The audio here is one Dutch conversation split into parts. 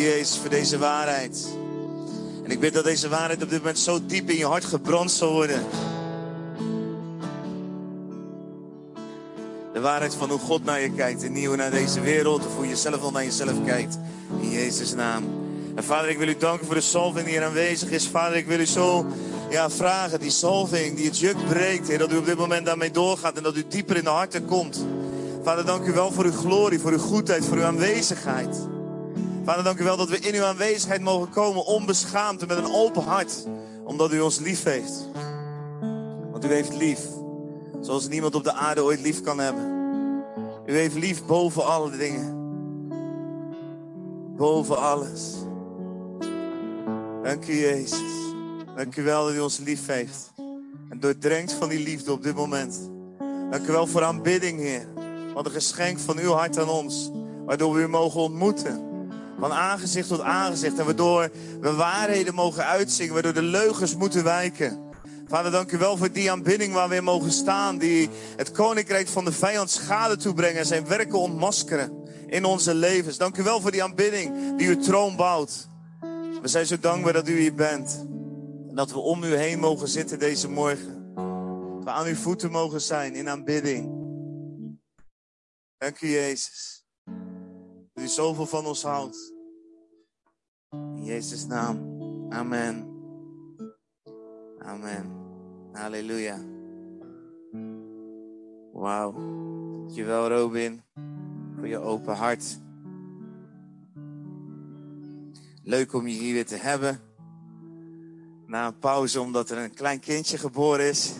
Jezus, voor deze waarheid. En ik bid dat deze waarheid op dit moment zo diep in je hart gebrand zal worden. De waarheid van hoe God naar je kijkt en niet hoe naar deze wereld of hoe je zelf al naar jezelf kijkt. In Jezus' naam. En vader, ik wil u danken voor de salving die hier aanwezig is. Vader, ik wil u zo ja, vragen, die salving die het juk breekt, dat u op dit moment daarmee doorgaat en dat u dieper in de harten komt. Vader, dank u wel voor uw glorie, voor uw goedheid, voor uw aanwezigheid. Vader, dank u wel dat we in uw aanwezigheid mogen komen, onbeschaamd en met een open hart, omdat u ons lief heeft. Want u heeft lief, zoals niemand op de aarde ooit lief kan hebben. U heeft lief boven alle dingen. Boven alles. Dank u, Jezus. Dank u wel dat u ons lief heeft. En doordrenkt van die liefde op dit moment. Dank u wel voor aanbidding, Heer. Wat een geschenk van uw hart aan ons. Waardoor we u mogen ontmoeten. Van aangezicht tot aangezicht. En waardoor we waarheden mogen uitzingen. Waardoor de leugens moeten wijken. Vader, dank u wel voor die aanbidding waar we mogen staan. Die het koninkrijk van de vijand schade toebrengen. En zijn werken ontmaskeren in onze levens. Dank u wel voor die aanbidding die uw troon bouwt. We zijn zo dankbaar dat u hier bent. En dat we om u heen mogen zitten deze morgen. Dat we aan uw voeten mogen zijn in aanbidding. Dank u, Jezus. Dat u zoveel van ons houdt. Jezus' naam. Amen. Amen. Halleluja. Wauw. Dankjewel, Robin. Voor je open hart. Leuk om je hier weer te hebben. Na een pauze omdat er een klein kindje geboren is.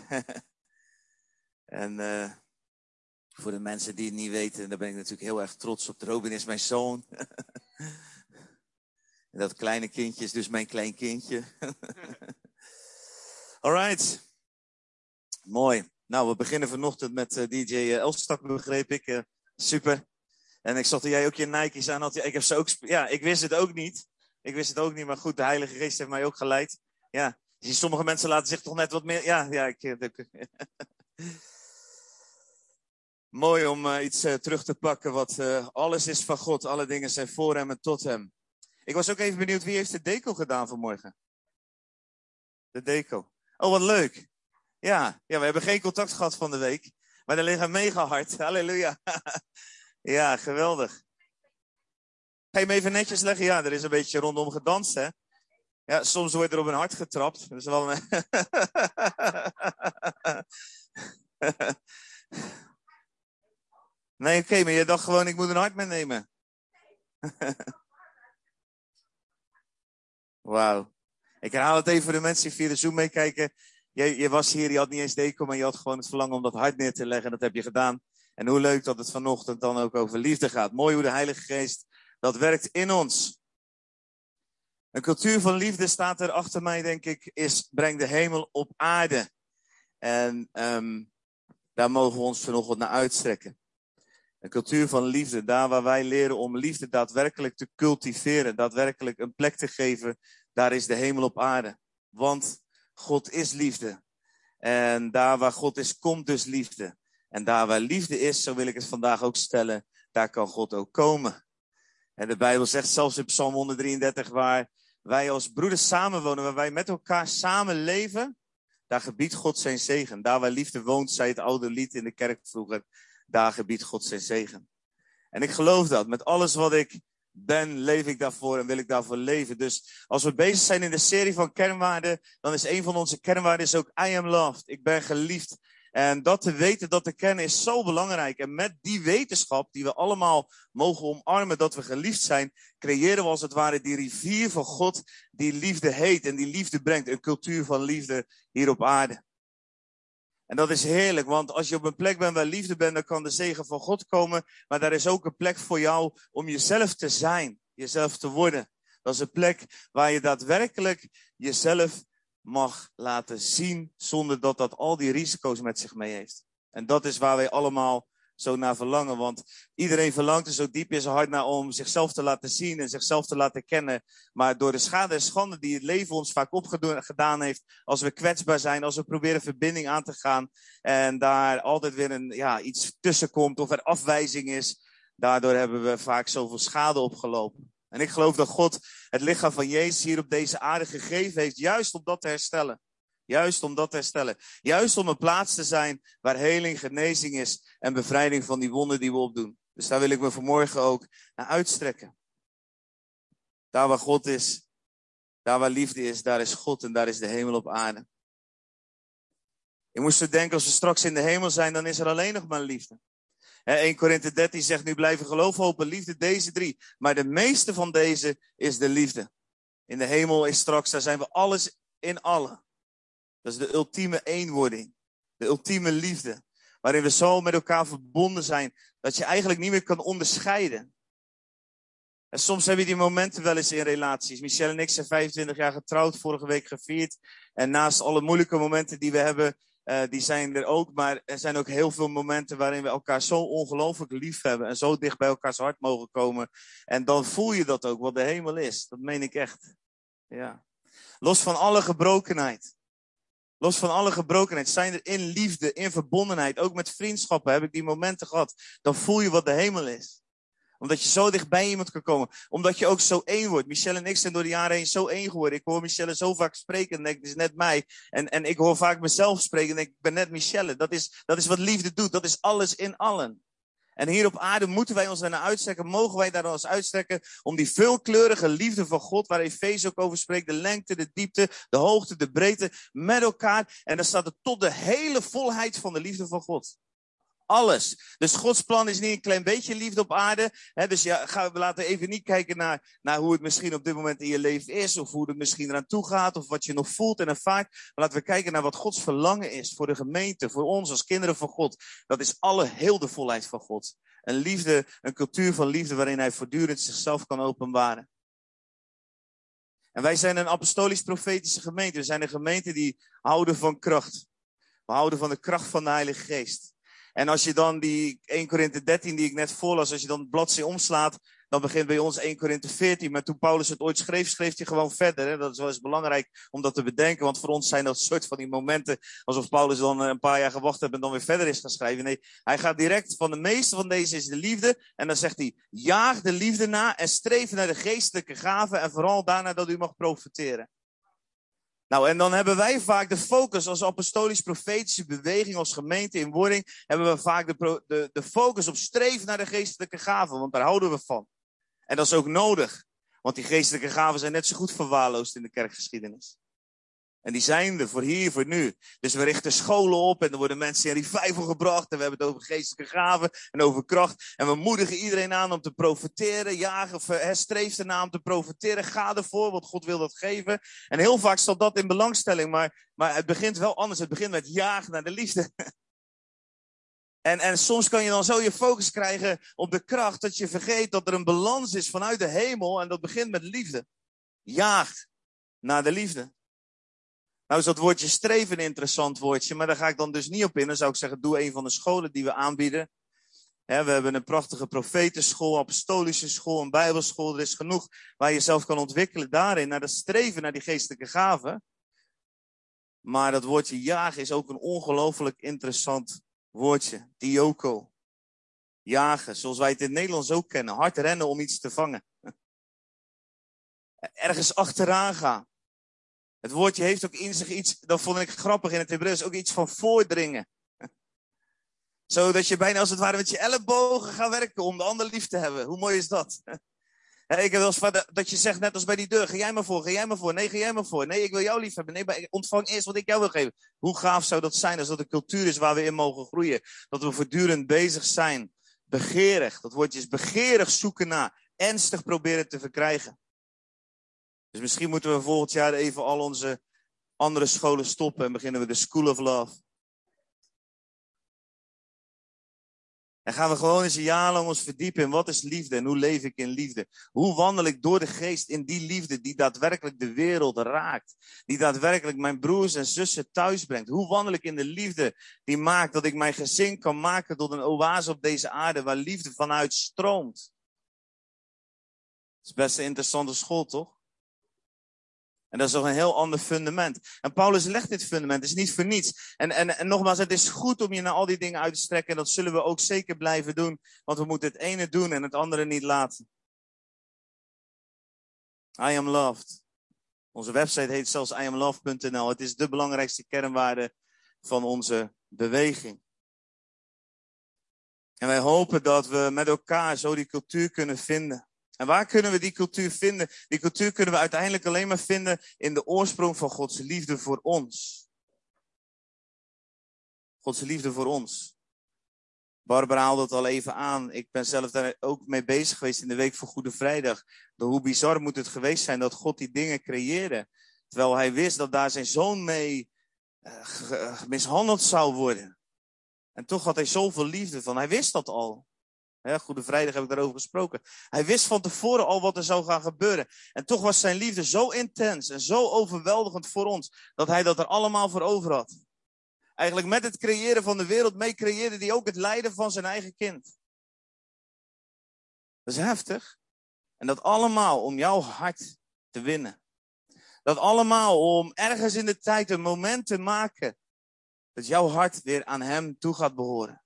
en uh, voor de mensen die het niet weten, daar ben ik natuurlijk heel erg trots op. Robin is mijn zoon. en dat kleine kindje is dus mijn klein kindje. Alright. Mooi. Nou, we beginnen vanochtend met uh, DJ Elstak, begreep ik. Uh, super. En ik zag dat jij ook je Nike's aan had. Ja, ik heb ze ook. Ja, ik wist het ook niet. Ik wist het ook niet, maar goed, de Heilige Geest heeft mij ook geleid. Ja, dus sommige mensen laten zich toch net wat meer. Ja, ja, ik. ik Mooi om iets terug te pakken wat alles is van God. Alle dingen zijn voor hem en tot hem. Ik was ook even benieuwd wie heeft de deco gedaan vanmorgen? De deco. Oh, wat leuk. Ja, ja, we hebben geen contact gehad van de week. Maar er ligt een mega hard. Halleluja. ja, geweldig. Ga je hem even netjes leggen? Ja, er is een beetje rondom gedanst, hè? Ja, soms wordt er op een hart getrapt. Dat is wel een... nee, oké, maar je dacht gewoon, ik moet een hart meenemen. Wauw. Ik herhaal het even voor de mensen die via de Zoom meekijken. Je, je, was hier, je had niet eens deco, maar je had gewoon het verlangen om dat hart neer te leggen. En dat heb je gedaan. En hoe leuk dat het vanochtend dan ook over liefde gaat. Mooi hoe de Heilige Geest dat werkt in ons. Een cultuur van liefde staat er achter mij, denk ik, is breng de hemel op aarde. En um, daar mogen we ons vanochtend naar uitstrekken. Een cultuur van liefde, daar waar wij leren om liefde daadwerkelijk te cultiveren, daadwerkelijk een plek te geven, daar is de hemel op aarde. Want God is liefde. En daar waar God is, komt dus liefde. En daar waar liefde is, zo wil ik het vandaag ook stellen, daar kan God ook komen. En de Bijbel zegt zelfs in Psalm 133, waar wij als broeders samenwonen, waar wij met elkaar samen leven, daar gebiedt God zijn zegen. Daar waar liefde woont, zei het oude lied in de kerk vroeger, daar gebiedt God zijn zegen. En ik geloof dat. Met alles wat ik ben, leef ik daarvoor en wil ik daarvoor leven. Dus als we bezig zijn in de serie van kernwaarden, dan is een van onze kernwaarden ook I am loved. Ik ben geliefd. En dat te weten, dat te kennen is zo belangrijk. En met die wetenschap die we allemaal mogen omarmen dat we geliefd zijn, creëren we als het ware die rivier van God die liefde heet en die liefde brengt. Een cultuur van liefde hier op aarde. En dat is heerlijk, want als je op een plek bent waar liefde bent, dan kan de zegen van God komen. Maar daar is ook een plek voor jou om jezelf te zijn, jezelf te worden. Dat is een plek waar je daadwerkelijk jezelf mag laten zien, zonder dat dat al die risico's met zich mee heeft. En dat is waar wij allemaal zo naar verlangen. Want iedereen verlangt er zo diep in zijn hart naar om zichzelf te laten zien en zichzelf te laten kennen. Maar door de schade en schande die het leven ons vaak opgedaan heeft, als we kwetsbaar zijn, als we proberen verbinding aan te gaan en daar altijd weer een, ja, iets tussen komt of er afwijzing is, daardoor hebben we vaak zoveel schade opgelopen. En ik geloof dat God het lichaam van Jezus hier op deze aarde gegeven heeft, juist om dat te herstellen. Juist om dat te herstellen. Juist om een plaats te zijn waar heling, genezing is en bevrijding van die wonden die we opdoen. Dus daar wil ik me vanmorgen ook naar uitstrekken. Daar waar God is, daar waar liefde is, daar is God en daar is de hemel op aarde. Je moest denken, als we straks in de hemel zijn, dan is er alleen nog maar liefde. 1 Korinthe 13 zegt, nu blijven geloof, hoop en liefde, deze drie. Maar de meeste van deze is de liefde. In de hemel is straks, daar zijn we alles in allen. Dat is de ultieme eenwording. De ultieme liefde. Waarin we zo met elkaar verbonden zijn, dat je eigenlijk niet meer kan onderscheiden. En soms heb je die momenten wel eens in relaties. Michelle en ik zijn 25 jaar getrouwd, vorige week gevierd. En naast alle moeilijke momenten die we hebben, uh, die zijn er ook. Maar er zijn ook heel veel momenten waarin we elkaar zo ongelooflijk lief hebben. En zo dicht bij elkaars hart mogen komen. En dan voel je dat ook, wat de hemel is. Dat meen ik echt. Ja. Los van alle gebrokenheid. Los van alle gebrokenheid zijn er in liefde, in verbondenheid, ook met vriendschappen heb ik die momenten gehad. Dan voel je wat de hemel is omdat je zo dicht bij iemand kan komen. Omdat je ook zo één wordt. Michelle en ik zijn door de jaren heen zo één geworden. Ik hoor Michelle zo vaak spreken en denk, het is net mij. En, en ik hoor vaak mezelf spreken en ik ben net Michelle. Dat is, dat is wat liefde doet. Dat is alles in allen. En hier op aarde moeten wij ons daarna uitstrekken, mogen wij daar ons uitstrekken om die veelkleurige liefde van God, waar Efeze ook over spreekt, de lengte, de diepte, de hoogte, de breedte, met elkaar. En dan staat het tot de hele volheid van de liefde van God. Alles. Dus Gods plan is niet een klein beetje liefde op aarde. Hè, dus ja, we laten even niet kijken naar, naar hoe het misschien op dit moment in je leven is. Of hoe het misschien eraan toe gaat. Of wat je nog voelt en ervaart. Maar laten we kijken naar wat Gods verlangen is voor de gemeente. Voor ons als kinderen van God. Dat is alle heel de volheid van God. Een liefde, een cultuur van liefde waarin hij voortdurend zichzelf kan openbaren. En wij zijn een apostolisch-profetische gemeente. We zijn een gemeente die houden van kracht. We houden van de kracht van de Heilige Geest. En als je dan die 1 Korinthe 13 die ik net voorlas, als je dan het bladzij omslaat, dan begint bij ons 1 Korinthe 14. Maar toen Paulus het ooit schreef, schreef hij gewoon verder. Hè? Dat is wel eens belangrijk om dat te bedenken, want voor ons zijn dat soort van die momenten alsof Paulus dan een paar jaar gewacht heeft en dan weer verder is gaan schrijven. Nee, hij gaat direct van de meeste van deze is de liefde. En dan zegt hij, jaag de liefde na en streef naar de geestelijke gaven en vooral daarna dat u mag profiteren. Nou, en dan hebben wij vaak de focus als apostolisch-profetische beweging, als gemeente in wording, hebben we vaak de, de, de focus op streven naar de geestelijke gaven, want daar houden we van. En dat is ook nodig, want die geestelijke gaven zijn net zo goed verwaarloosd in de kerkgeschiedenis. En die zijn er voor hier, voor nu. Dus we richten scholen op en er worden mensen in revival gebracht. En we hebben het over geestelijke gaven en over kracht. En we moedigen iedereen aan om te profiteren. Jagen, streef ernaar om te profiteren. Ga ervoor, want God wil dat geven. En heel vaak staat dat in belangstelling. Maar, maar het begint wel anders. Het begint met jagen naar de liefde. En, en soms kan je dan zo je focus krijgen op de kracht dat je vergeet dat er een balans is vanuit de hemel. En dat begint met liefde. Jaag naar de liefde. Nou is dat woordje streven een interessant woordje, maar daar ga ik dan dus niet op in. Dan zou ik zeggen, doe een van de scholen die we aanbieden. we hebben een prachtige profetenschool, apostolische school, een bijbelschool. Er is genoeg waar je zelf kan ontwikkelen daarin, naar dat streven naar die geestelijke gaven. Maar dat woordje jagen is ook een ongelooflijk interessant woordje. Dioko. Jagen, zoals wij het in het Nederlands ook kennen. Hard rennen om iets te vangen. Ergens achteraan gaan. Het woordje heeft ook in zich iets, dat vond ik grappig in het Hebreeuws, ook iets van voordringen. Zodat je bijna als het ware met je ellebogen gaat werken om de ander lief te hebben. Hoe mooi is dat? Ik heb wel eens dat je zegt, net als bij die deur, ga jij maar voor, ga jij maar voor. Nee, ga jij maar voor. Nee, ik wil jou lief hebben. Nee, maar ontvang eerst wat ik jou wil geven. Hoe gaaf zou dat zijn als dat een cultuur is waar we in mogen groeien? Dat we voortdurend bezig zijn. Begeerig, dat woordje is begeerig zoeken naar. Ernstig proberen te verkrijgen. Dus misschien moeten we volgend jaar even al onze andere scholen stoppen en beginnen we de School of Love. En gaan we gewoon eens een jaar lang ons verdiepen in wat is liefde en hoe leef ik in liefde. Hoe wandel ik door de geest in die liefde die daadwerkelijk de wereld raakt. Die daadwerkelijk mijn broers en zussen thuis brengt. Hoe wandel ik in de liefde die maakt dat ik mijn gezin kan maken tot een oase op deze aarde waar liefde vanuit stroomt. Dat is best een interessante school, toch? En dat is toch een heel ander fundament. En Paulus legt dit fundament, het is niet voor niets. En, en, en nogmaals, het is goed om je naar al die dingen uit te strekken. En dat zullen we ook zeker blijven doen. Want we moeten het ene doen en het andere niet laten. I am loved. Onze website heet zelfs iamlove.nl. Het is de belangrijkste kernwaarde van onze beweging. En wij hopen dat we met elkaar zo die cultuur kunnen vinden. En waar kunnen we die cultuur vinden? Die cultuur kunnen we uiteindelijk alleen maar vinden in de oorsprong van Gods liefde voor ons. Gods liefde voor ons. Barbara haalde het al even aan. Ik ben zelf daar ook mee bezig geweest in de week voor Goede Vrijdag. Hoe bizar moet het geweest zijn dat God die dingen creëerde. Terwijl hij wist dat daar zijn zoon mee uh, mishandeld zou worden. En toch had hij zoveel liefde van. Hij wist dat al. Goede Vrijdag heb ik daarover gesproken. Hij wist van tevoren al wat er zou gaan gebeuren. En toch was zijn liefde zo intens en zo overweldigend voor ons. Dat hij dat er allemaal voor over had. Eigenlijk met het creëren van de wereld mee creëerde hij ook het lijden van zijn eigen kind. Dat is heftig. En dat allemaal om jouw hart te winnen. Dat allemaal om ergens in de tijd een moment te maken dat jouw hart weer aan hem toe gaat behoren.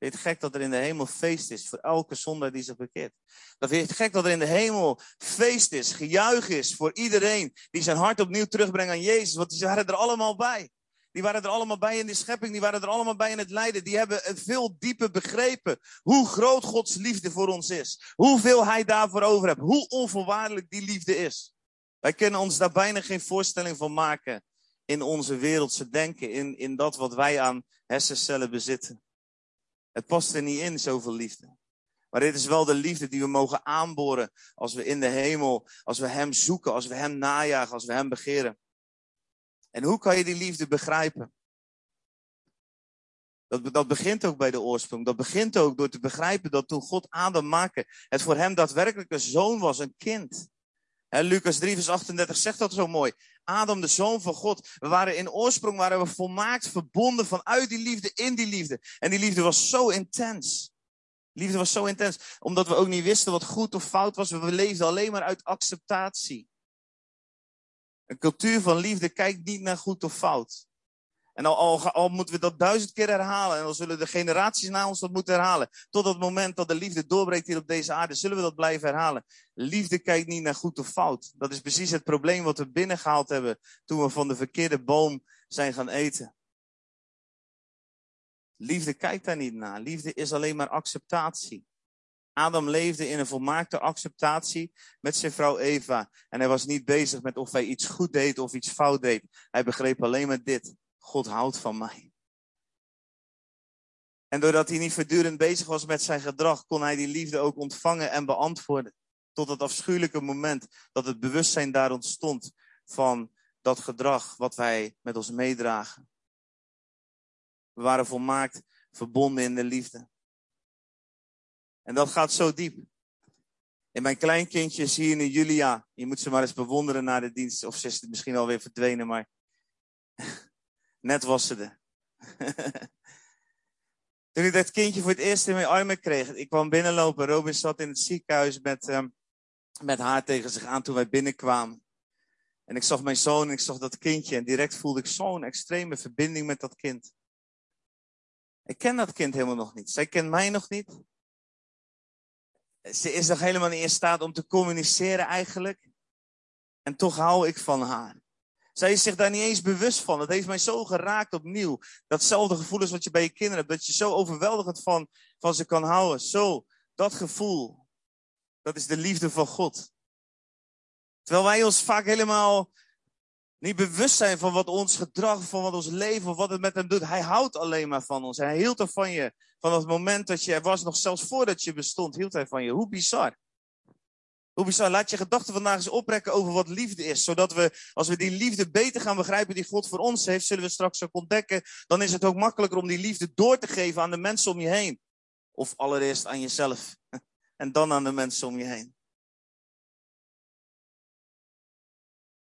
Weet je het gek dat er in de hemel feest is voor elke zondaar die zich bekeert? Dat vind je het gek dat er in de hemel feest is, gejuich is voor iedereen die zijn hart opnieuw terugbrengt aan Jezus, want die waren er allemaal bij. Die waren er allemaal bij in die schepping, die waren er allemaal bij in het lijden. Die hebben veel dieper begrepen hoe groot Gods liefde voor ons is. Hoeveel Hij daarvoor over heeft. Hoe onvoorwaardelijk die liefde is. Wij kunnen ons daar bijna geen voorstelling van maken in onze wereldse denken, in, in dat wat wij aan hersencellen bezitten. Het past er niet in, zoveel liefde. Maar dit is wel de liefde die we mogen aanboren als we in de hemel, als we Hem zoeken, als we Hem najagen, als we Hem begeren. En hoe kan je die liefde begrijpen? Dat, dat begint ook bij de oorsprong. Dat begint ook door te begrijpen dat toen God Adam maakte, het voor hem daadwerkelijk een zoon was, een kind. En Lucas 3, vers 38 zegt dat zo mooi. Adam, de zoon van God. We waren in oorsprong waren we volmaakt verbonden vanuit die liefde in die liefde. En die liefde was zo intens. Liefde was zo intens. Omdat we ook niet wisten wat goed of fout was. We leefden alleen maar uit acceptatie. Een cultuur van liefde kijkt niet naar goed of fout. En al, al, moeten we dat duizend keer herhalen, en dan zullen de generaties na ons dat moeten herhalen, tot het moment dat de liefde doorbreekt hier op deze aarde, zullen we dat blijven herhalen. Liefde kijkt niet naar goed of fout. Dat is precies het probleem wat we binnengehaald hebben toen we van de verkeerde boom zijn gaan eten. Liefde kijkt daar niet naar. Liefde is alleen maar acceptatie. Adam leefde in een volmaakte acceptatie met zijn vrouw Eva. En hij was niet bezig met of hij iets goed deed of iets fout deed. Hij begreep alleen maar dit. God houdt van mij. En doordat hij niet voortdurend bezig was met zijn gedrag, kon hij die liefde ook ontvangen en beantwoorden. Tot het afschuwelijke moment dat het bewustzijn daar ontstond van dat gedrag wat wij met ons meedragen. We waren volmaakt verbonden in de liefde. En dat gaat zo diep. In mijn kleinkindje zie je nu Julia. Je moet ze maar eens bewonderen na de dienst. Of ze is misschien alweer verdwenen, maar net was ze er. Toen ik dat kindje voor het eerst in mijn armen kreeg, ik kwam binnenlopen. Robin zat in het ziekenhuis met, um, met haar tegen zich aan toen wij binnenkwamen. En ik zag mijn zoon en ik zag dat kindje en direct voelde ik zo'n extreme verbinding met dat kind. Ik ken dat kind helemaal nog niet. Zij kent mij nog niet. Ze is nog helemaal niet in staat om te communiceren eigenlijk. En toch hou ik van haar. Zij is zich daar niet eens bewust van. Dat heeft mij zo geraakt opnieuw. Datzelfde gevoel is wat je bij je kinderen hebt. Dat je zo overweldigend van, van ze kan houden. Zo, dat gevoel. Dat is de liefde van God. Terwijl wij ons vaak helemaal niet bewust zijn van wat ons gedrag, van wat ons leven, of wat het met hem doet. Hij houdt alleen maar van ons. Hij hield er van je. Van het moment dat je er was, nog zelfs voordat je bestond, hield hij van je. Hoe bizar. Bizar. Laat je gedachten vandaag eens oprekken over wat liefde is. Zodat we, als we die liefde beter gaan begrijpen die God voor ons heeft, zullen we straks ook ontdekken. Dan is het ook makkelijker om die liefde door te geven aan de mensen om je heen. Of allereerst aan jezelf. En dan aan de mensen om je heen.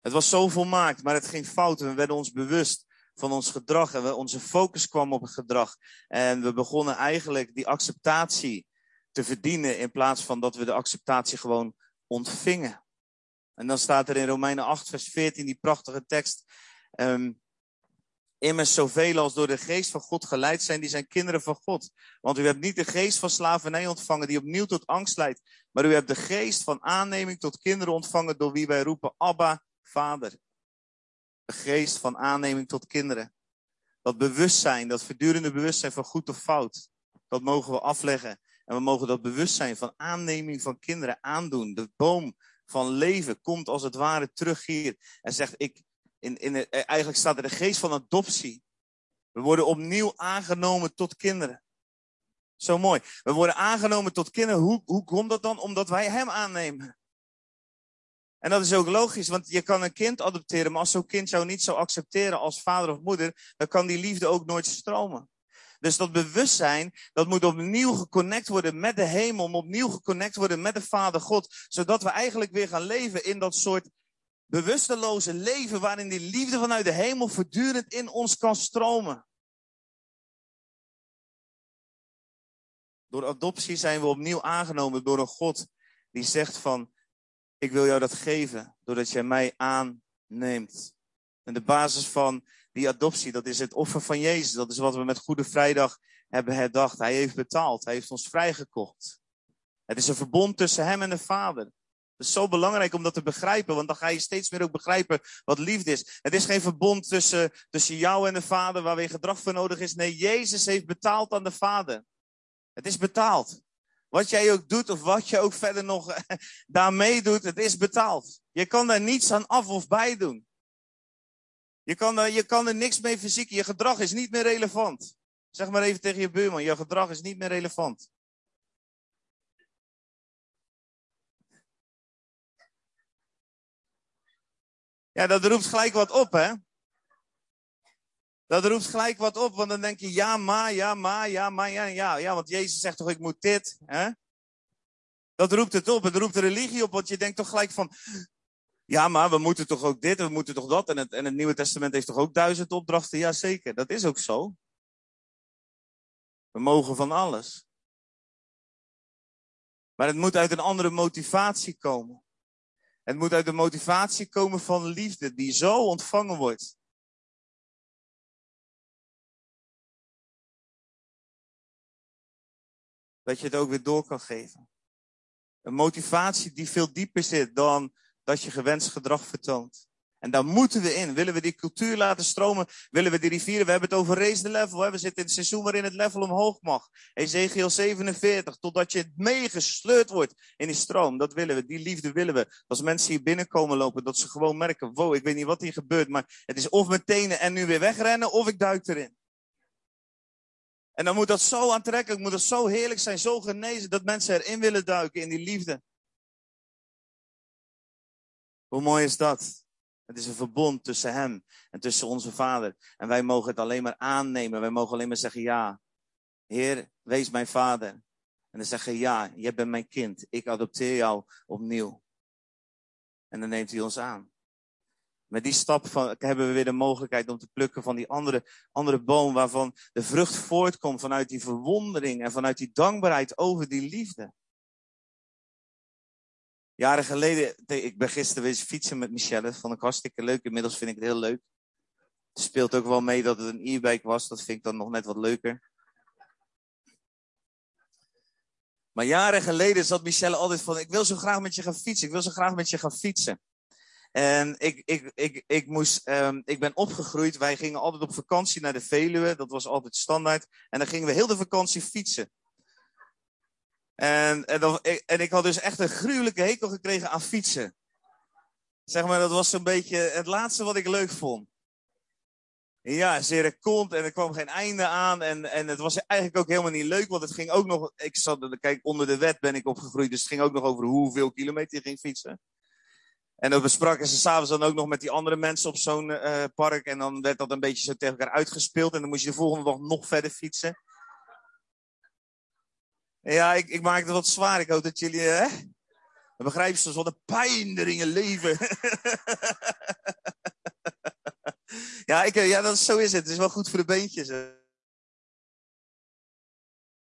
Het was zo volmaakt, maar het ging fout. En we werden ons bewust van ons gedrag. En onze focus kwam op het gedrag. En we begonnen eigenlijk die acceptatie te verdienen. In plaats van dat we de acceptatie gewoon ontvingen. En dan staat er in Romeinen 8, vers 14 die prachtige tekst. Um, Immers zoveel als door de geest van God geleid zijn, die zijn kinderen van God. Want u hebt niet de geest van slavernij ontvangen, die opnieuw tot angst leidt. Maar u hebt de geest van aanneming tot kinderen ontvangen, door wie wij roepen, Abba, Vader. De geest van aanneming tot kinderen. Dat bewustzijn, dat voortdurende bewustzijn van goed of fout, dat mogen we afleggen. En we mogen dat bewustzijn van aanneming van kinderen aandoen. De boom van leven komt als het ware terug hier en zegt, ik, in, in, eh, eigenlijk staat er de geest van adoptie. We worden opnieuw aangenomen tot kinderen. Zo mooi. We worden aangenomen tot kinderen. Hoe, hoe komt dat dan? Omdat wij hem aannemen. En dat is ook logisch, want je kan een kind adopteren, maar als zo'n kind jou niet zou accepteren als vader of moeder, dan kan die liefde ook nooit stromen. Dus dat bewustzijn, dat moet opnieuw geconnect worden met de hemel, opnieuw geconnect worden met de Vader God, zodat we eigenlijk weer gaan leven in dat soort bewusteloze leven waarin die liefde vanuit de hemel voortdurend in ons kan stromen. Door adoptie zijn we opnieuw aangenomen door een God die zegt van, ik wil jou dat geven, doordat jij mij aanneemt. En de basis van die adoptie, dat is het offer van Jezus. Dat is wat we met Goede Vrijdag hebben herdacht. Hij heeft betaald, hij heeft ons vrijgekocht. Het is een verbond tussen hem en de Vader. Het is zo belangrijk om dat te begrijpen, want dan ga je steeds meer ook begrijpen wat liefde is. Het is geen verbond tussen, tussen jou en de Vader waar weer gedrag voor nodig is. Nee, Jezus heeft betaald aan de Vader. Het is betaald. Wat jij ook doet of wat je ook verder nog daarmee doet, het is betaald. Je kan daar niets aan af of bij doen. Je kan, er, je kan er niks mee verzieken. Je gedrag is niet meer relevant. Zeg maar even tegen je buurman, je gedrag is niet meer relevant. Ja, dat roept gelijk wat op, hè? Dat roept gelijk wat op, want dan denk je, ja, maar, ja, maar, ja, maar, ja, ja, ja, want Jezus zegt toch, ik moet dit, hè? Dat roept het op, het roept de religie op, want je denkt toch gelijk van, ja, maar we moeten toch ook dit we moeten toch dat, en het, en het Nieuwe Testament heeft toch ook duizend opdrachten? Jazeker, dat is ook zo. We mogen van alles. Maar het moet uit een andere motivatie komen. Het moet uit de motivatie komen van liefde, die zo ontvangen wordt. Dat je het ook weer door kan geven. Een motivatie die veel dieper zit dan dat je gewenst gedrag vertoont. En daar moeten we in. Willen we die cultuur laten stromen? Willen we die rivieren? We hebben het over raise the level. Hè? We zitten in het seizoen waarin het level omhoog mag. Ezekiel 47. Totdat je meegesleurd wordt in die stroom. Dat willen we. Die liefde willen we. Als mensen hier binnenkomen lopen, dat ze gewoon merken. Wow, ik weet niet wat hier gebeurt. Maar het is of met tenen en nu weer wegrennen. Of ik duik erin. En dan moet dat zo aantrekkelijk, moet dat zo heerlijk zijn, zo genezen, dat mensen erin willen duiken in die liefde. Hoe mooi is dat? Het is een verbond tussen Hem en tussen onze Vader. En wij mogen het alleen maar aannemen. Wij mogen alleen maar zeggen, ja, Heer, wees mijn Vader. En dan zeggen, ja, jij bent mijn kind. Ik adopteer jou opnieuw. En dan neemt hij ons aan. Met die stap van, hebben we weer de mogelijkheid om te plukken van die andere, andere boom waarvan de vrucht voortkomt vanuit die verwondering en vanuit die dankbaarheid over die liefde. Jaren geleden, ik ben gisteren weer fietsen met Michelle. Vond ik hartstikke leuk. Inmiddels vind ik het heel leuk. Het speelt ook wel mee dat het een e-bike was. Dat vind ik dan nog net wat leuker. Maar jaren geleden zat Michelle altijd van: Ik wil zo graag met je gaan fietsen. Ik wil zo graag met je gaan fietsen. En ik, ik, ik, ik, moest, um, ik ben opgegroeid. Wij gingen altijd op vakantie naar de Veluwe. Dat was altijd standaard. En dan gingen we heel de vakantie fietsen. En, en, en ik had dus echt een gruwelijke hekel gekregen aan fietsen. Zeg maar, dat was zo'n beetje het laatste wat ik leuk vond. Ja, zeer kont en er kwam geen einde aan. En, en het was eigenlijk ook helemaal niet leuk, want het ging ook nog. Ik zat, kijk, onder de wet ben ik opgegroeid, dus het ging ook nog over hoeveel kilometer je ging fietsen. En dan bespraken ze s'avonds dan ook nog met die andere mensen op zo'n uh, park. En dan werd dat een beetje zo tegen elkaar uitgespeeld. En dan moest je de volgende dag nog verder fietsen. Ja, ik, ik maak het wat zwaar. Ik hoop dat jullie, hè? Dan begrijpen ze wat een pijn er in je leven. ja, ik, ja dat, zo is het. Het is wel goed voor de beentjes.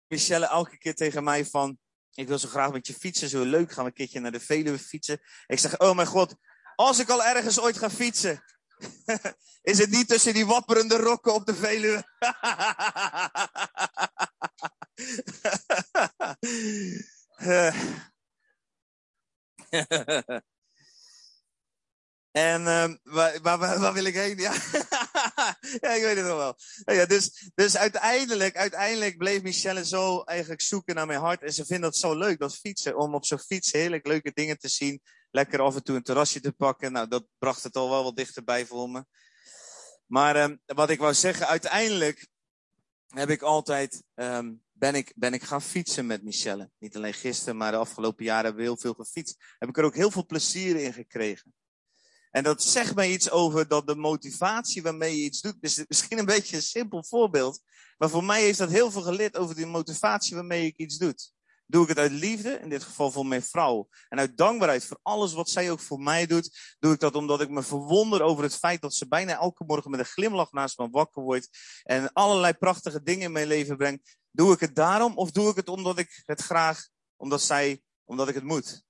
Michelle elke keer tegen mij van... Ik wil zo graag met je fietsen. Zo leuk. Gaan we een keertje naar de Veluwe fietsen. Ik zeg, oh mijn god. Als ik al ergens ooit ga fietsen. Is het niet tussen die wapperende rokken op de Veluwe? en uh, waar, waar, waar, wil ik heen? Ja. ja, ik weet het nog wel. Ja, dus, dus uiteindelijk, uiteindelijk bleef Michelle zo eigenlijk zoeken naar mijn hart. En ze vindt dat zo leuk, dat fietsen. Om op zo'n fiets heerlijk leuke dingen te zien. Lekker af en toe een terrasje te pakken. Nou, dat bracht het al wel wat dichterbij voor me. Maar um, wat ik wou zeggen, uiteindelijk heb ik altijd, um, ben, ik, ben ik gaan fietsen met Michelle. Niet alleen gisteren, maar de afgelopen jaren hebben we heel veel gefietst. Heb ik er ook heel veel plezier in gekregen. En dat zegt mij iets over dat de motivatie waarmee je iets doet, is misschien een beetje een simpel voorbeeld. Maar voor mij heeft dat heel veel geleerd over de motivatie waarmee ik iets doe. Doe ik het uit liefde, in dit geval voor mijn vrouw. En uit dankbaarheid voor alles wat zij ook voor mij doet. Doe ik dat omdat ik me verwonder over het feit dat ze bijna elke morgen met een glimlach naast me wakker wordt. En allerlei prachtige dingen in mijn leven brengt. Doe ik het daarom of doe ik het omdat ik het graag, omdat zij, omdat ik het moet?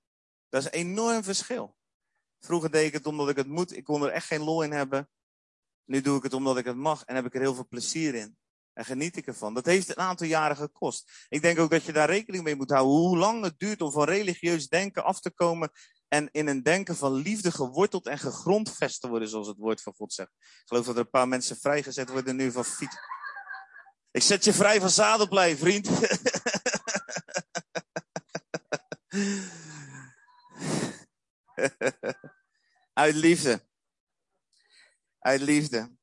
Dat is een enorm verschil. Vroeger deed ik het omdat ik het moet. Ik kon er echt geen lol in hebben. Nu doe ik het omdat ik het mag en heb ik er heel veel plezier in. En geniet ik ervan. Dat heeft een aantal jaren gekost. Ik denk ook dat je daar rekening mee moet houden. Hoe lang het duurt om van religieus denken af te komen. En in een denken van liefde geworteld en gegrondvest te worden, zoals het woord van God zegt. Ik geloof dat er een paar mensen vrijgezet worden nu van fiets. Ik zet je vrij van zadelplei, vriend. Uit liefde. Uit liefde.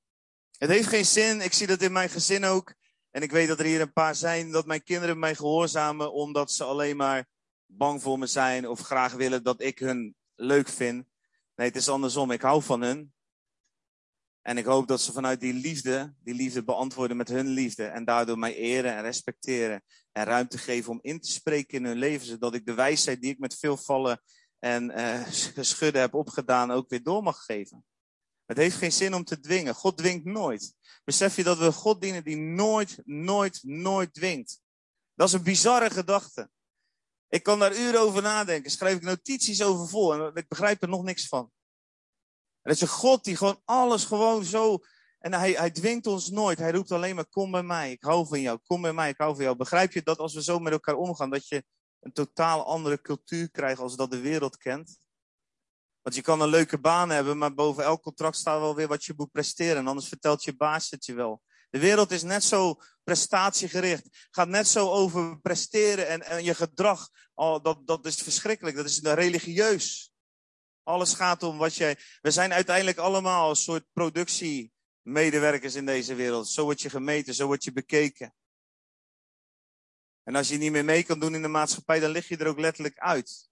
Het heeft geen zin, ik zie dat in mijn gezin ook. En ik weet dat er hier een paar zijn, dat mijn kinderen mij gehoorzamen omdat ze alleen maar bang voor me zijn of graag willen dat ik hun leuk vind. Nee, het is andersom. Ik hou van hun. En ik hoop dat ze vanuit die liefde, die liefde beantwoorden met hun liefde. En daardoor mij eren en respecteren. En ruimte geven om in te spreken in hun leven. Zodat ik de wijsheid die ik met veel vallen en uh, heb opgedaan ook weer door mag geven. Het heeft geen zin om te dwingen. God dwingt nooit. Besef je dat we God dienen die nooit, nooit, nooit dwingt. Dat is een bizarre gedachte. Ik kan daar uren over nadenken. Schrijf ik notities over vol en ik begrijp er nog niks van. En dat is een God die gewoon alles gewoon zo. En hij, hij dwingt ons nooit. Hij roept alleen maar: Kom bij mij. Ik hou van jou. Kom bij mij. Ik hou van jou. Begrijp je dat als we zo met elkaar omgaan, dat je een totaal andere cultuur krijgt als dat de wereld kent? Want je kan een leuke baan hebben, maar boven elk contract staat wel weer wat je moet presteren. Anders vertelt je baas het je wel. De wereld is net zo prestatiegericht. Gaat net zo over presteren en, en je gedrag. Oh, dat, dat is verschrikkelijk. Dat is religieus. Alles gaat om wat jij. We zijn uiteindelijk allemaal een soort productiemedewerkers in deze wereld. Zo word je gemeten, zo word je bekeken. En als je niet meer mee kan doen in de maatschappij, dan lig je er ook letterlijk uit.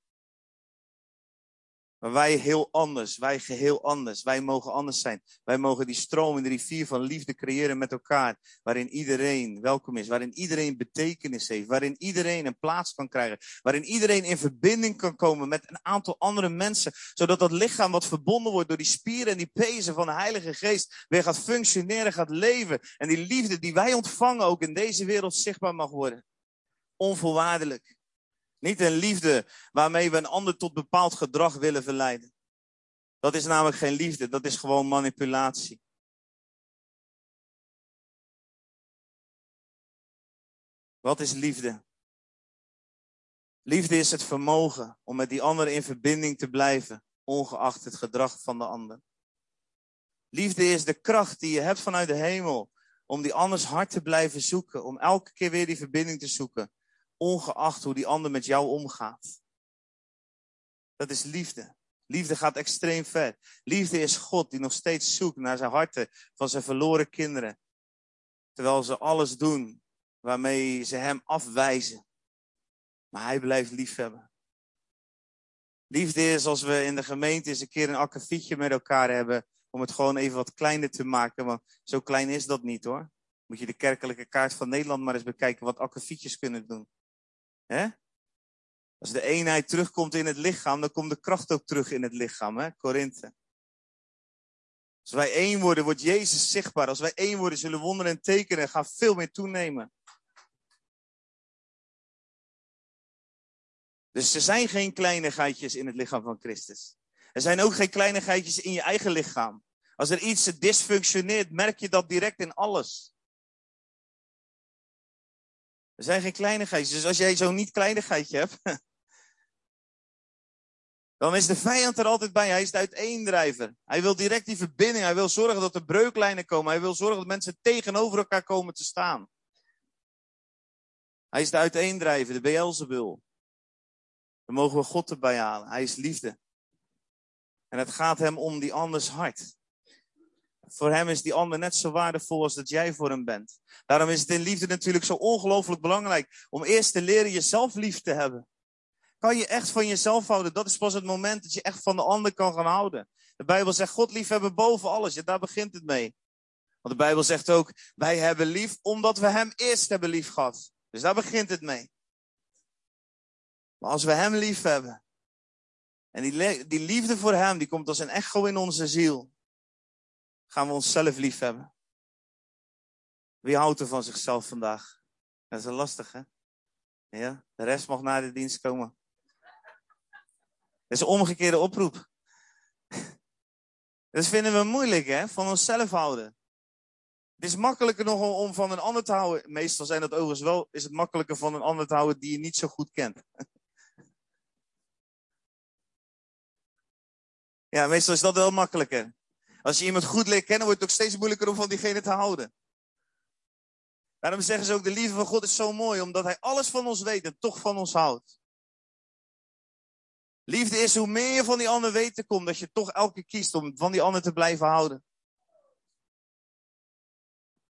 Maar wij heel anders, wij geheel anders. Wij mogen anders zijn. Wij mogen die stroom in de rivier van liefde creëren met elkaar. Waarin iedereen welkom is. Waarin iedereen betekenis heeft. Waarin iedereen een plaats kan krijgen. Waarin iedereen in verbinding kan komen met een aantal andere mensen. Zodat dat lichaam wat verbonden wordt door die spieren en die pezen van de Heilige Geest. weer gaat functioneren, gaat leven. En die liefde die wij ontvangen ook in deze wereld zichtbaar mag worden. Onvoorwaardelijk. Niet een liefde waarmee we een ander tot bepaald gedrag willen verleiden. Dat is namelijk geen liefde, dat is gewoon manipulatie. Wat is liefde? Liefde is het vermogen om met die ander in verbinding te blijven, ongeacht het gedrag van de ander. Liefde is de kracht die je hebt vanuit de hemel om die anders hart te blijven zoeken, om elke keer weer die verbinding te zoeken ongeacht hoe die ander met jou omgaat. Dat is liefde. Liefde gaat extreem ver. Liefde is God die nog steeds zoekt naar zijn harten van zijn verloren kinderen. Terwijl ze alles doen waarmee ze hem afwijzen. Maar hij blijft liefhebben. Liefde is als we in de gemeente eens een keer een akkefietje met elkaar hebben. Om het gewoon even wat kleiner te maken. Maar zo klein is dat niet hoor. Moet je de kerkelijke kaart van Nederland maar eens bekijken wat akkefietjes kunnen doen. Als de eenheid terugkomt in het lichaam, dan komt de kracht ook terug in het lichaam, hè? Als wij één worden, wordt Jezus zichtbaar. Als wij één worden, zullen wonderen en tekenen gaan veel meer toenemen. Dus er zijn geen kleinigheidjes in het lichaam van Christus. Er zijn ook geen kleinigheidjes in je eigen lichaam. Als er iets dysfunctioneert, merk je dat direct in alles. Er zijn geen kleinigheidjes. Dus als jij zo'n niet kleinigheidje hebt, dan is de vijand er altijd bij. Hij is de uiteendrijver. Hij wil direct die verbinding. Hij wil zorgen dat er breuklijnen komen. Hij wil zorgen dat mensen tegenover elkaar komen te staan. Hij is de uiteendrijver, de Beelzebul. Dan mogen we God erbij halen. Hij is liefde. En het gaat hem om die anders hart. Voor hem is die ander net zo waardevol als dat jij voor hem bent. Daarom is het in liefde natuurlijk zo ongelooflijk belangrijk om eerst te leren jezelf lief te hebben. Kan je echt van jezelf houden? Dat is pas het moment dat je echt van de ander kan gaan houden. De Bijbel zegt God liefhebben boven alles. Ja, daar begint het mee. Want de Bijbel zegt ook, wij hebben lief omdat we hem eerst hebben lief gehad. Dus daar begint het mee. Maar als we hem lief hebben, en die, die liefde voor hem, die komt als een echo in onze ziel, gaan we onszelf lief hebben. Wie houdt er van zichzelf vandaag? Dat is lastig, hè? Ja, de rest mag naar de dienst komen. Dat is een omgekeerde oproep. Dat vinden we moeilijk, hè? Van onszelf houden. Het is makkelijker nog om van een ander te houden. Meestal zijn dat overigens wel, is het makkelijker van een ander te houden die je niet zo goed kent. Ja, meestal is dat wel makkelijker. Als je iemand goed leert kennen, wordt het ook steeds moeilijker om van diegene te houden. Daarom zeggen ze ook, de liefde van God is zo mooi, omdat Hij alles van ons weet en toch van ons houdt. Liefde is hoe meer je van die ander weten komt, dat je toch elke keer kiest om van die ander te blijven houden.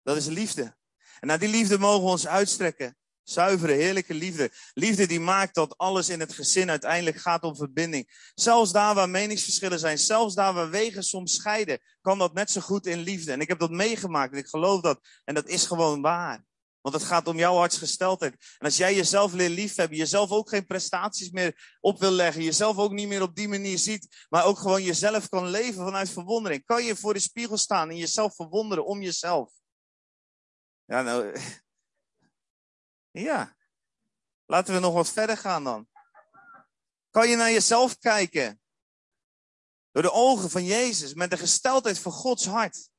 Dat is liefde. En naar die liefde mogen we ons uitstrekken. Zuivere, heerlijke liefde. Liefde die maakt dat alles in het gezin uiteindelijk gaat om verbinding. Zelfs daar waar meningsverschillen zijn, zelfs daar waar wegen soms scheiden, kan dat net zo goed in liefde. En ik heb dat meegemaakt en ik geloof dat. En dat is gewoon waar. Want het gaat om jouw hartsgesteldheid. En als jij jezelf leert liefhebben, jezelf ook geen prestaties meer op wil leggen, jezelf ook niet meer op die manier ziet, maar ook gewoon jezelf kan leven vanuit verwondering, kan je voor de spiegel staan en jezelf verwonderen om jezelf. Ja, nou, ja. Laten we nog wat verder gaan dan. Kan je naar jezelf kijken? Door de ogen van Jezus, met de gesteldheid van Gods hart.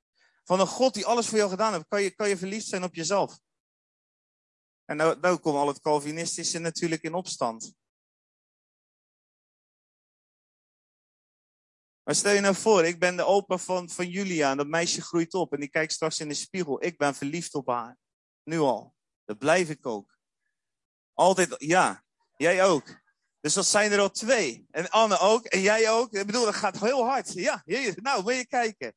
Van een God die alles voor jou gedaan heeft, kan je, kan je verliefd zijn op jezelf. En nou, nou komt al het Calvinistische natuurlijk in opstand. Maar stel je nou voor, ik ben de opa van, van Julia en dat meisje groeit op en die kijkt straks in de spiegel. Ik ben verliefd op haar. Nu al. Blijf ik ook. Altijd, ja. Jij ook. Dus dat zijn er al twee. En Anne ook. En jij ook. Ik bedoel, dat gaat heel hard. Ja, nou, wil je kijken.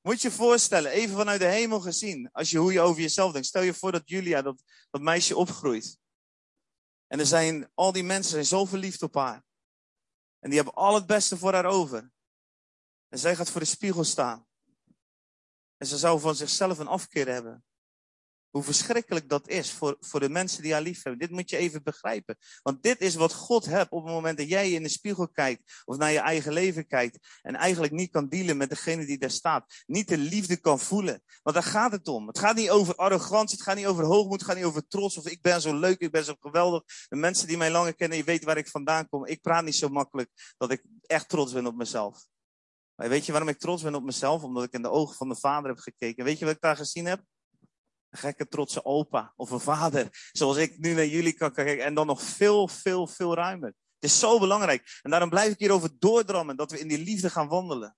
Moet je je voorstellen, even vanuit de hemel gezien, als je, hoe je over jezelf denkt. Stel je voor dat Julia, dat, dat meisje opgroeit. En er zijn, al die mensen zijn zo verliefd op haar. En die hebben al het beste voor haar over. En zij gaat voor de spiegel staan. En ze zou van zichzelf een afkeer hebben. Hoe verschrikkelijk dat is voor, voor de mensen die haar lief hebben. Dit moet je even begrijpen. Want dit is wat God hebt op het moment dat jij in de spiegel kijkt. Of naar je eigen leven kijkt. En eigenlijk niet kan dealen met degene die daar staat. Niet de liefde kan voelen. Want daar gaat het om. Het gaat niet over arrogantie. Het gaat niet over hoogmoed. Het gaat niet over trots. Of ik ben zo leuk. Ik ben zo geweldig. De mensen die mij langer kennen. Je weet waar ik vandaan kom. Ik praat niet zo makkelijk dat ik echt trots ben op mezelf. Maar weet je waarom ik trots ben op mezelf? Omdat ik in de ogen van de vader heb gekeken. Weet je wat ik daar gezien heb? Een gekke trotse opa of een vader. Zoals ik nu naar jullie kan kijken. En dan nog veel, veel, veel ruimer. Het is zo belangrijk. En daarom blijf ik hierover doordrammen. Dat we in die liefde gaan wandelen.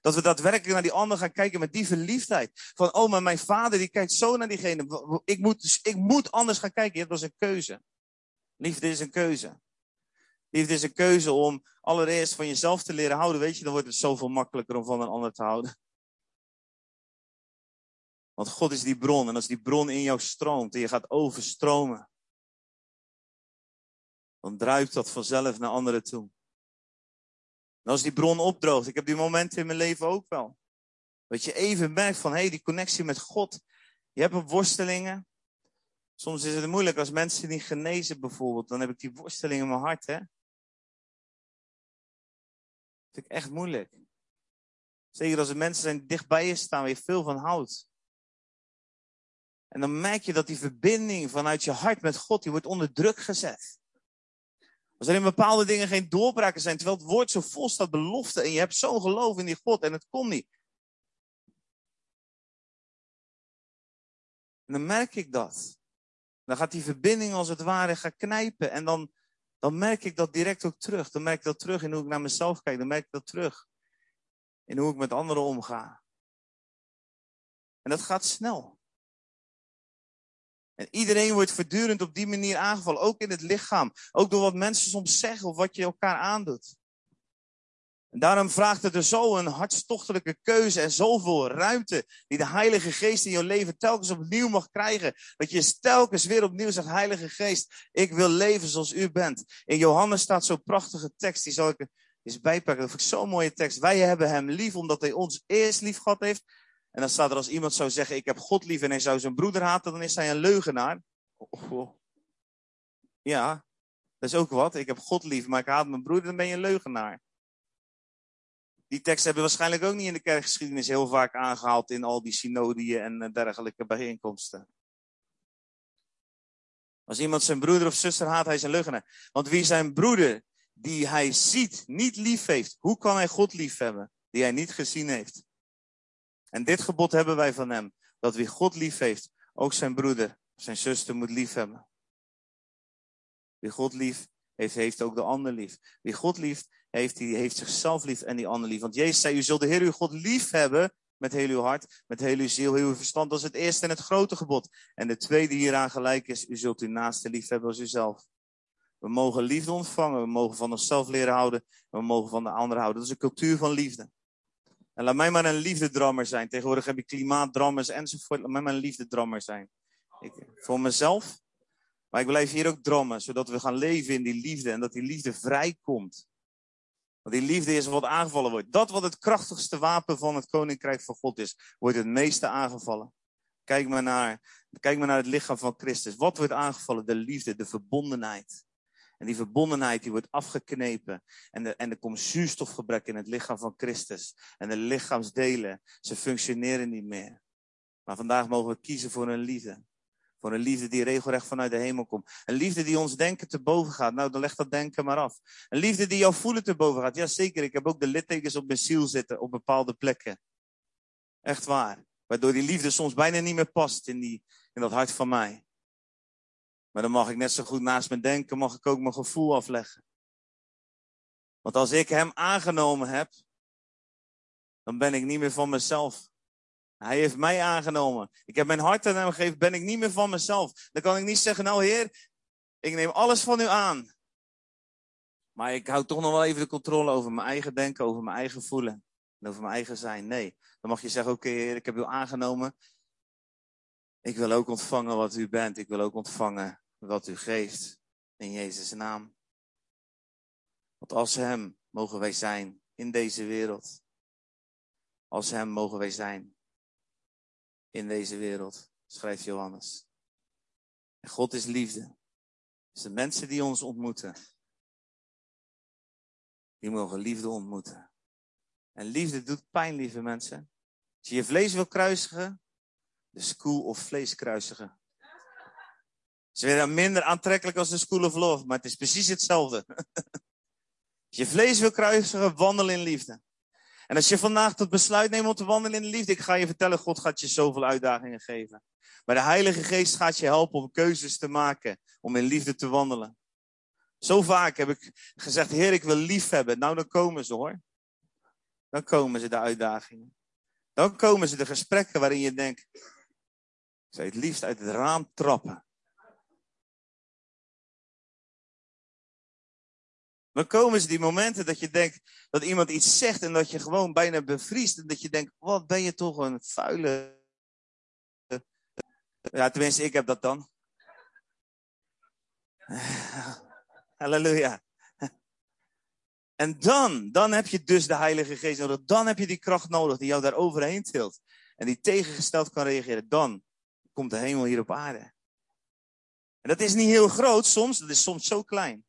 Dat we daadwerkelijk naar die ander gaan kijken met die verliefdheid. Van, oh, maar mijn vader die kijkt zo naar diegene. Ik moet, ik moet anders gaan kijken. Dat was een keuze. Liefde is een keuze. Liefde is een keuze om allereerst van jezelf te leren houden. Weet je, dan wordt het zoveel makkelijker om van een ander te houden. Want God is die bron. En als die bron in jou stroomt en je gaat overstromen, dan druipt dat vanzelf naar anderen toe. En als die bron opdroogt, ik heb die momenten in mijn leven ook wel. Dat je even merkt van, hé, hey, die connectie met God. Je hebt op worstelingen. Soms is het moeilijk als mensen niet genezen bijvoorbeeld. Dan heb ik die worsteling in mijn hart, hè. Dat vind ik echt moeilijk. Zeker als er mensen zijn die dichtbij je staan waar je veel van houdt. En dan merk je dat die verbinding vanuit je hart met God, die wordt onder druk gezet. Als er in bepaalde dingen geen doorbraken zijn, terwijl het woord zo vol staat belofte en je hebt zo'n geloof in die God en het komt niet. En dan merk ik dat. Dan gaat die verbinding als het ware gaan knijpen en dan, dan merk ik dat direct ook terug. Dan merk ik dat terug in hoe ik naar mezelf kijk, dan merk ik dat terug in hoe ik met anderen omga. En dat gaat snel. En iedereen wordt voortdurend op die manier aangevallen, ook in het lichaam. Ook door wat mensen soms zeggen of wat je elkaar aandoet. En daarom vraagt het er zo een hartstochtelijke keuze en zoveel ruimte die de Heilige Geest in je leven telkens opnieuw mag krijgen. Dat je telkens weer opnieuw zegt, Heilige Geest, ik wil leven zoals u bent. In Johannes staat zo'n prachtige tekst, die zal ik eens bijpakken. Dat vind ik zo'n mooie tekst. Wij hebben hem lief omdat hij ons eerst lief gehad heeft. En dan staat er als iemand zou zeggen, ik heb God lief en hij zou zijn broeder haten, dan is hij een leugenaar. Ja, dat is ook wat. Ik heb God lief, maar ik haat mijn broeder, dan ben je een leugenaar. Die tekst hebben we waarschijnlijk ook niet in de kerkgeschiedenis heel vaak aangehaald in al die synodieën en eh, dergelijke bijeenkomsten. Als iemand zijn broeder of zuster haat, hij is een leugenaar. Want wie zijn broeder, die hij ziet, niet lief heeft, hoe kan hij God lief hebben, die hij niet gezien heeft? En dit gebod hebben wij van hem, dat wie God lief heeft, ook zijn broeder, zijn zuster moet lief hebben. Wie God lief heeft, heeft ook de ander lief. Wie God lief heeft, die heeft zichzelf lief en die ander lief. Want Jezus zei, u zult de Heer uw God lief hebben met heel uw hart, met heel uw ziel, heel uw verstand. Dat is het eerste en het grote gebod. En de tweede hieraan gelijk is, u zult uw naaste lief hebben als uzelf. We mogen liefde ontvangen, we mogen van onszelf leren houden, en we mogen van de ander houden. Dat is een cultuur van liefde. En laat mij maar een liefdedrammer zijn. Tegenwoordig heb je klimaatdrammers enzovoort. Laat mij maar een liefdedrammer zijn. Ik, voor mezelf. Maar ik blijf hier ook drammen, zodat we gaan leven in die liefde en dat die liefde vrijkomt. Want die liefde is wat aangevallen wordt. Dat wat het krachtigste wapen van het koninkrijk van God is, wordt het meeste aangevallen. Kijk maar naar, kijk maar naar het lichaam van Christus. Wat wordt aangevallen? De liefde, de verbondenheid. En die verbondenheid die wordt afgeknepen. En, en er komt zuurstofgebrek in het lichaam van Christus. En de lichaamsdelen, ze functioneren niet meer. Maar vandaag mogen we kiezen voor een liefde. Voor een liefde die regelrecht vanuit de hemel komt. Een liefde die ons denken te boven gaat. Nou, dan leg dat denken maar af. Een liefde die jouw voelen te boven gaat. Jazeker, ik heb ook de littekens op mijn ziel zitten op bepaalde plekken. Echt waar. Waardoor die liefde soms bijna niet meer past in, die, in dat hart van mij. Maar dan mag ik net zo goed naast mijn denken, mag ik ook mijn gevoel afleggen. Want als ik hem aangenomen heb, dan ben ik niet meer van mezelf. Hij heeft mij aangenomen. Ik heb mijn hart aan hem gegeven, ben ik niet meer van mezelf. Dan kan ik niet zeggen, nou heer, ik neem alles van u aan. Maar ik hou toch nog wel even de controle over mijn eigen denken, over mijn eigen voelen. En over mijn eigen zijn. Nee, dan mag je zeggen, oké heer, ik heb u aangenomen. Ik wil ook ontvangen wat u bent. Ik wil ook ontvangen wat u geeft. In Jezus' naam. Want als Hem mogen wij zijn in deze wereld. Als Hem mogen wij zijn in deze wereld, schrijft Johannes. En God is liefde. Dus de mensen die ons ontmoeten, die mogen liefde ontmoeten. En liefde doet pijn, lieve mensen. Als je je vlees wil kruisigen, de school of vlees kruisigen. Is weer minder aantrekkelijk als de School of Love, maar het is precies hetzelfde. Als je vlees wil kruisigen, wandel in liefde. En als je vandaag het besluit neemt om te wandelen in de liefde, ik ga je vertellen, God gaat je zoveel uitdagingen geven. Maar de Heilige Geest gaat je helpen om keuzes te maken, om in liefde te wandelen. Zo vaak heb ik gezegd, Heer, ik wil lief hebben. Nou, dan komen ze hoor. Dan komen ze de uitdagingen. Dan komen ze de gesprekken waarin je denkt, ik zou het liefst uit het raam trappen. Dan komen ze die momenten dat je denkt dat iemand iets zegt en dat je gewoon bijna bevriest. En dat je denkt, wat ben je toch een vuile. Ja, tenminste, ik heb dat dan. Halleluja. En dan, dan heb je dus de Heilige Geest nodig. Dan heb je die kracht nodig die jou daar overheen tilt. En die tegengesteld kan reageren. Dan komt de hemel hier op aarde. En dat is niet heel groot soms, dat is soms zo klein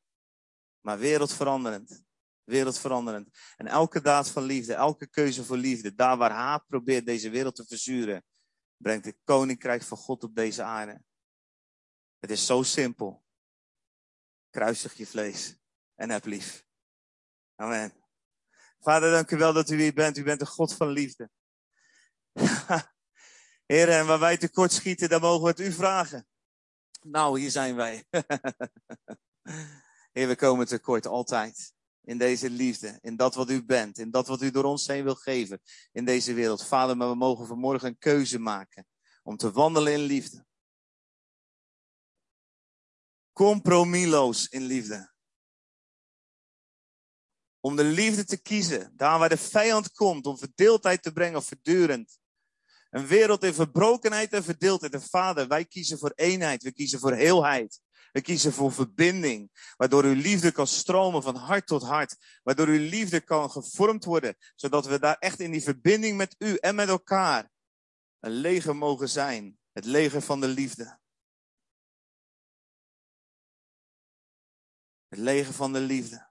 maar wereldveranderend. Wereldveranderend. En elke daad van liefde, elke keuze voor liefde, daar waar haat probeert deze wereld te verzuren, brengt het koninkrijk van God op deze aarde. Het is zo simpel. Kruisig je vlees en heb lief. Amen. Vader, dank u wel dat u hier bent. U bent een God van liefde. Heer, en waar wij tekort schieten, dan mogen we het u vragen. Nou, hier zijn wij. Heer, we komen tekort altijd. In deze liefde, in dat wat u bent, in dat wat u door ons heen wil geven in deze wereld. Vader, maar we mogen vanmorgen een keuze maken om te wandelen in liefde. Compromisloos in liefde. Om de liefde te kiezen, daar waar de vijand komt, om verdeeldheid te brengen of verdurend. Een wereld in verbrokenheid en verdeeldheid. En vader, wij kiezen voor eenheid, we kiezen voor heelheid. We kiezen voor verbinding, waardoor uw liefde kan stromen van hart tot hart. Waardoor uw liefde kan gevormd worden, zodat we daar echt in die verbinding met u en met elkaar een leger mogen zijn. Het leger van de liefde. Het leger van de liefde.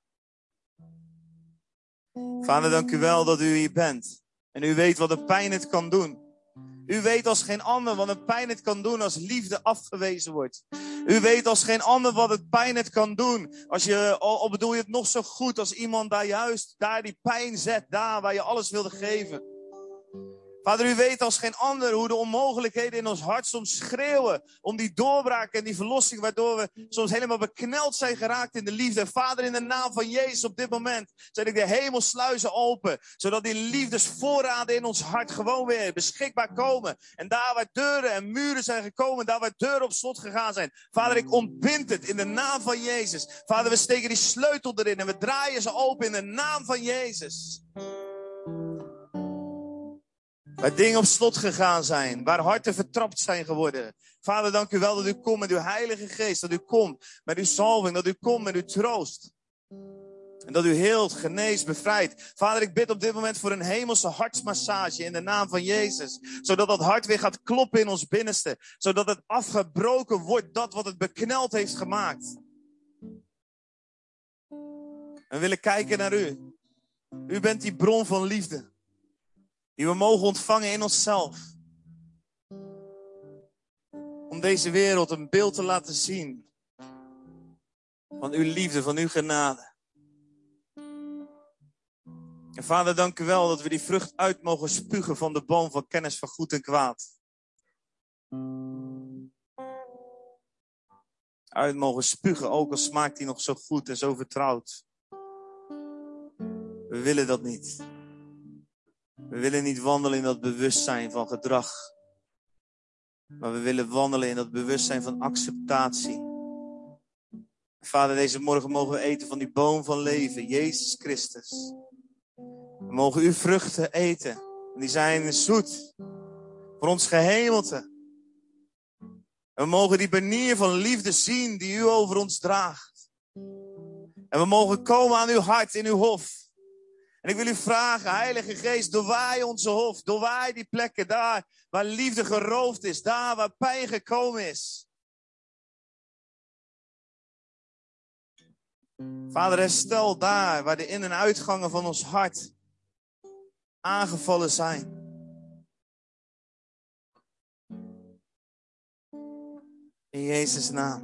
Vader, dank u wel dat u hier bent. En u weet wat de pijn het kan doen. U weet als geen ander wat een pijn het kan doen als liefde afgewezen wordt. U weet als geen ander wat het pijn het kan doen. Als je, al bedoel je het nog zo goed als iemand daar juist, daar die pijn zet, daar waar je alles wilde geven. Vader, u weet als geen ander hoe de onmogelijkheden in ons hart soms schreeuwen om die doorbraak en die verlossing, waardoor we soms helemaal bekneld zijn geraakt in de liefde. Vader, in de naam van Jezus op dit moment zet ik de hemelsluizen open, zodat die liefdesvoorraden in ons hart gewoon weer beschikbaar komen. En daar waar deuren en muren zijn gekomen, daar waar deuren op slot gegaan zijn. Vader, ik ontbind het in de naam van Jezus. Vader, we steken die sleutel erin en we draaien ze open in de naam van Jezus. Waar dingen op slot gegaan zijn. Waar harten vertrapt zijn geworden. Vader, dank u wel dat u komt met uw Heilige Geest. Dat u komt met uw salving. Dat u komt met uw troost. En dat u heelt, geneest, bevrijdt. Vader, ik bid op dit moment voor een hemelse hartsmassage in de naam van Jezus. Zodat dat hart weer gaat kloppen in ons binnenste. Zodat het afgebroken wordt, dat wat het bekneld heeft gemaakt. We willen kijken naar u. U bent die bron van liefde. Die we mogen ontvangen in onszelf. Om deze wereld een beeld te laten zien. Van uw liefde, van uw genade. En vader, dank u wel dat we die vrucht uit mogen spugen van de boom van kennis van goed en kwaad. Uit mogen spugen, ook al smaakt die nog zo goed en zo vertrouwd. We willen dat niet. We willen niet wandelen in dat bewustzijn van gedrag. Maar we willen wandelen in dat bewustzijn van acceptatie. Vader, deze morgen mogen we eten van die boom van leven, Jezus Christus. We mogen uw vruchten eten. Die zijn zoet. Voor ons gehemelte. we mogen die banier van liefde zien die u over ons draagt. En we mogen komen aan uw hart in uw hof. En ik wil u vragen, Heilige Geest, doorwaai onze hof, doorwaai die plekken daar waar liefde geroofd is, daar waar pijn gekomen is. Vader, herstel daar waar de in- en uitgangen van ons hart aangevallen zijn. In Jezus' naam.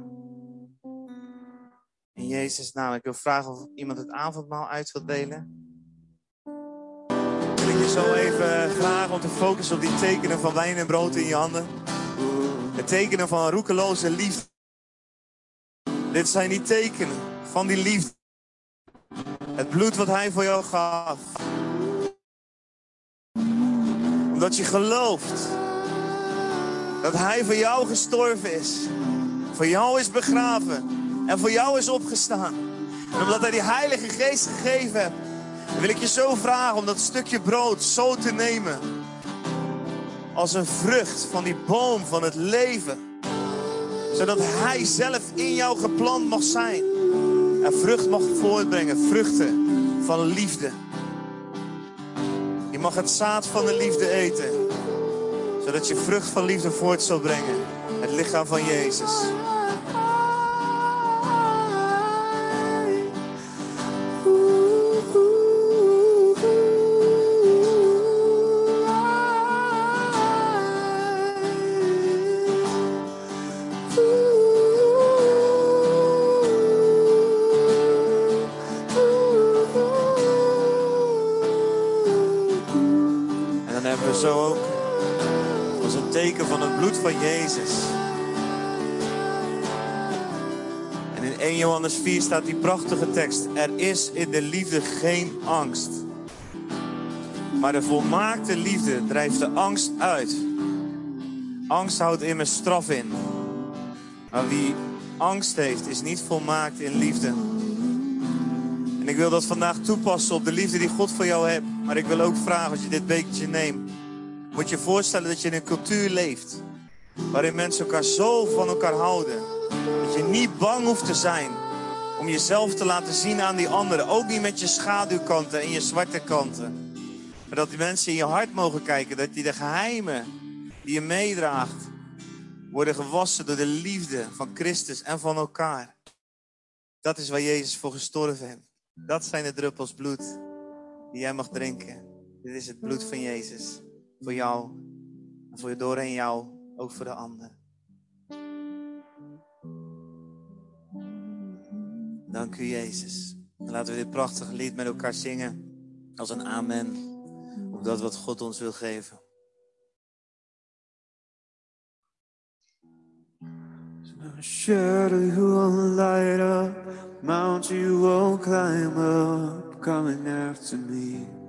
In Jezus' naam. Ik wil vragen of iemand het avondmaal uit wil delen ik je zo even vragen om te focussen op die tekenen van wijn en brood in je handen. De tekenen van roekeloze liefde. Dit zijn die tekenen van die liefde. Het bloed wat hij voor jou gaf. Omdat je gelooft dat hij voor jou gestorven is. Voor jou is begraven. En voor jou is opgestaan. En omdat hij die Heilige Geest gegeven hebt wil ik je zo vragen om dat stukje brood zo te nemen. Als een vrucht van die boom van het leven. Zodat Hij zelf in jou geplant mag zijn. En vrucht mag voortbrengen. Vruchten van liefde. Je mag het zaad van de liefde eten. Zodat je vrucht van liefde voort zal brengen. Het lichaam van Jezus. Van Jezus. En in 1 Johannes 4 staat die prachtige tekst. Er is in de liefde geen angst. Maar de volmaakte liefde drijft de angst uit. Angst houdt immers straf in. Maar wie angst heeft, is niet volmaakt in liefde. En ik wil dat vandaag toepassen op de liefde die God voor jou hebt. Maar ik wil ook vragen, als je dit bekertje neemt, moet je voorstellen dat je in een cultuur leeft. Waarin mensen elkaar zo van elkaar houden. Dat je niet bang hoeft te zijn om jezelf te laten zien aan die anderen. Ook niet met je schaduwkanten en je zwarte kanten. Maar dat die mensen in je hart mogen kijken. Dat die de geheimen die je meedraagt worden gewassen door de liefde van Christus en van elkaar. Dat is waar Jezus voor gestorven heeft. Dat zijn de druppels bloed die jij mag drinken. Dit is het bloed van Jezus. Voor jou. En voor doorheen jou. Ook voor de ander. Dank u Jezus. En laten we dit prachtige lied met elkaar zingen. Als een amen. Op dat wat God ons wil geven. Shadow you won't light up, mount you won't climb up, coming after me.